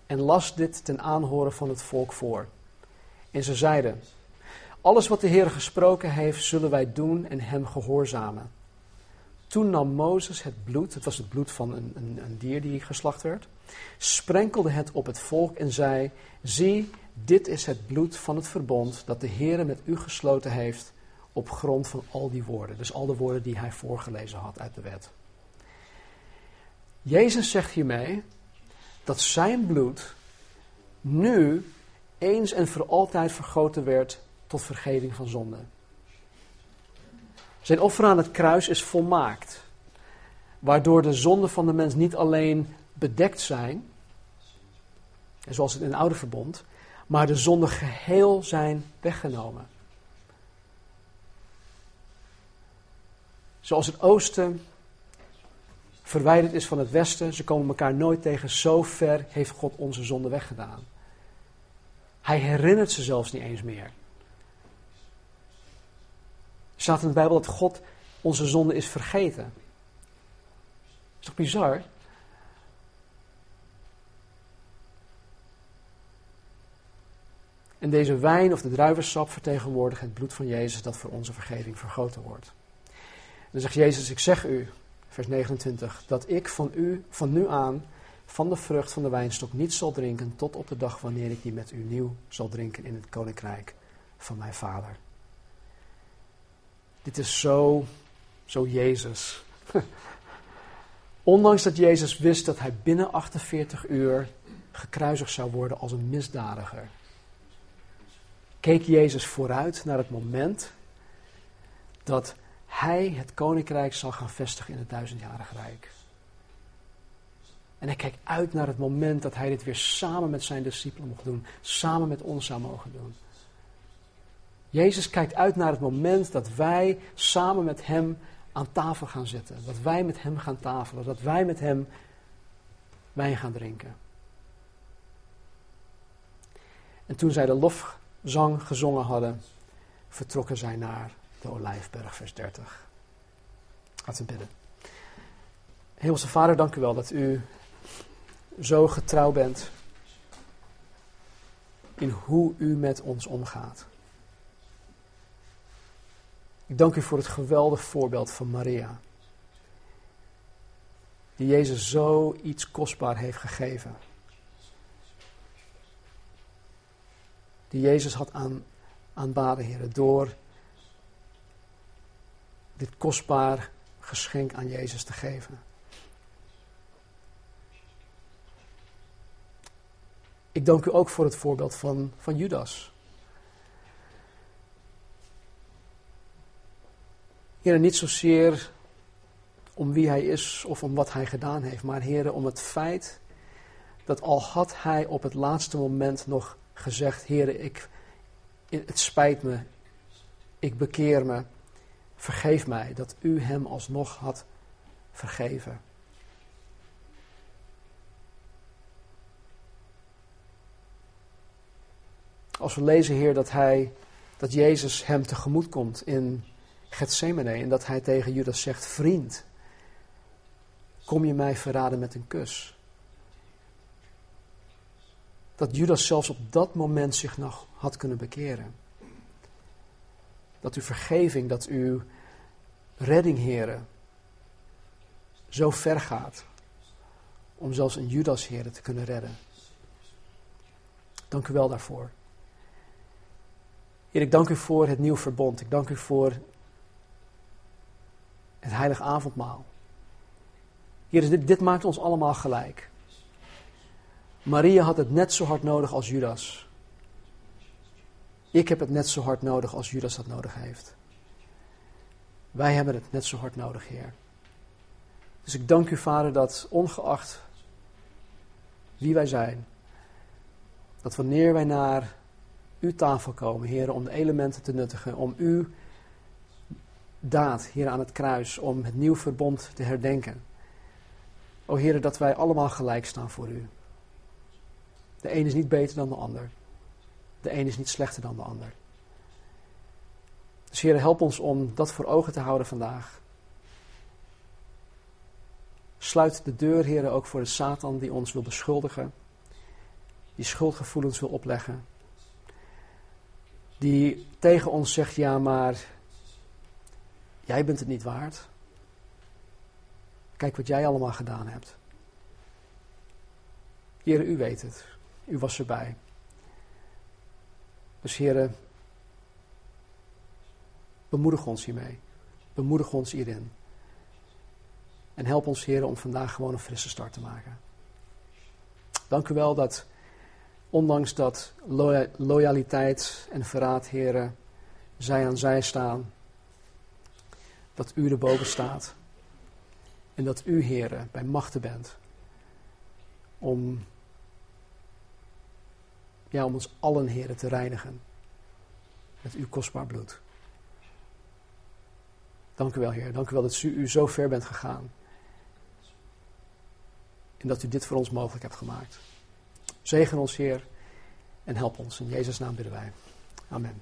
en las dit ten aanhoren van het volk voor. En ze zeiden: Alles wat de Heer gesproken heeft, zullen wij doen en hem gehoorzamen. Toen nam Mozes het bloed, het was het bloed van een, een, een dier die geslacht werd, sprenkelde het op het volk en zei: Zie, dit is het bloed van het verbond dat de Heer met u gesloten heeft op grond van al die woorden. Dus al de woorden die hij voorgelezen had uit de wet. Jezus zegt hiermee dat zijn bloed nu eens en voor altijd vergoten werd tot vergeving van zonde. Zijn offer aan het kruis is volmaakt, waardoor de zonden van de mens niet alleen bedekt zijn, zoals het in het oude verbond, maar de zonden geheel zijn weggenomen. Zoals het oosten verwijderd is van het westen, ze komen elkaar nooit tegen, zo ver heeft God onze zonde weggedaan. Hij herinnert ze zelfs niet eens meer. Staat in de Bijbel dat God onze zonde is vergeten. Is toch bizar? En deze wijn of de druivensap vertegenwoordigt het bloed van Jezus dat voor onze vergeving vergoten wordt. En dan zegt Jezus, ik zeg u, vers 29, dat ik van u, van nu aan, van de vrucht van de wijnstok niet zal drinken tot op de dag wanneer ik die met u nieuw zal drinken in het koninkrijk van mijn vader. Dit is zo, zo Jezus. Ondanks dat Jezus wist dat hij binnen 48 uur gekruisigd zou worden als een misdadiger, keek Jezus vooruit naar het moment dat hij het koninkrijk zal gaan vestigen in het duizendjarige rijk. En hij kijkt uit naar het moment dat hij dit weer samen met zijn discipelen mocht doen, samen met ons zou mogen doen. Jezus kijkt uit naar het moment dat wij samen met hem aan tafel gaan zitten. Dat wij met hem gaan tafelen. Dat wij met hem wijn gaan drinken. En toen zij de lofzang gezongen hadden, vertrokken zij naar de Olijfberg, vers 30. Laten we bidden. Hemelse Vader, dank u wel dat u zo getrouw bent in hoe u met ons omgaat. Ik dank u voor het geweldig voorbeeld van Maria. Die Jezus zo iets kostbaar heeft gegeven. Die Jezus had aan, aanbaden, heren, door dit kostbaar geschenk aan Jezus te geven. Ik dank u ook voor het voorbeeld van, van Judas. Heren, niet zozeer om wie hij is of om wat hij gedaan heeft, maar heren, om het feit dat al had hij op het laatste moment nog gezegd, heren, ik, het spijt me, ik bekeer me, vergeef mij, dat u hem alsnog had vergeven. Als we lezen, Heer, dat, hij, dat Jezus hem tegemoet komt in Gethsemane en dat hij tegen Judas zegt, vriend, kom je mij verraden met een kus? Dat Judas zelfs op dat moment zich nog had kunnen bekeren. Dat uw vergeving, dat uw redding, heren, zo ver gaat om zelfs een Judas, heren, te kunnen redden. Dank u wel daarvoor. Heer, ik dank u voor het nieuw verbond. Ik dank u voor het heilige avondmaal. Heer, dit, dit maakt ons allemaal gelijk. Maria had het net zo hard nodig als Judas. Ik heb het net zo hard nodig als Judas dat nodig heeft. Wij hebben het net zo hard nodig, Heer. Dus ik dank u, Vader, dat ongeacht wie wij zijn, dat wanneer wij naar uw tafel komen, Heer, om de elementen te nuttigen, om uw daad, hier aan het kruis, om het nieuw verbond te herdenken. O Heer, dat wij allemaal gelijk staan voor u. De een is niet beter dan de ander. De een is niet slechter dan de ander. Dus Heer, help ons om dat voor ogen te houden vandaag. Sluit de deur, Heer, ook voor de Satan die ons wil beschuldigen. Die schuldgevoelens wil opleggen. Die tegen ons zegt, ja maar Jij bent het niet waard. Kijk wat jij allemaal gedaan hebt. Heren, u weet het. U was erbij. Dus heren, bemoedig ons hiermee. Bemoedig ons hierin. En help ons, heren, om vandaag gewoon een frisse start te maken. Dank u wel dat, ondanks dat loyaliteit en verraad, heren, zij aan zij staan dat u erboven staat. En dat u, heren, bij machten bent. Om, ja, om ons allen, heren, te reinigen. Met uw kostbaar bloed. Dank u wel, Heer. Dank u wel dat u, u zo ver bent gegaan. En dat u dit voor ons mogelijk hebt gemaakt. Zegen ons, Heer. En help ons. In Jezus' naam bidden wij. Amen.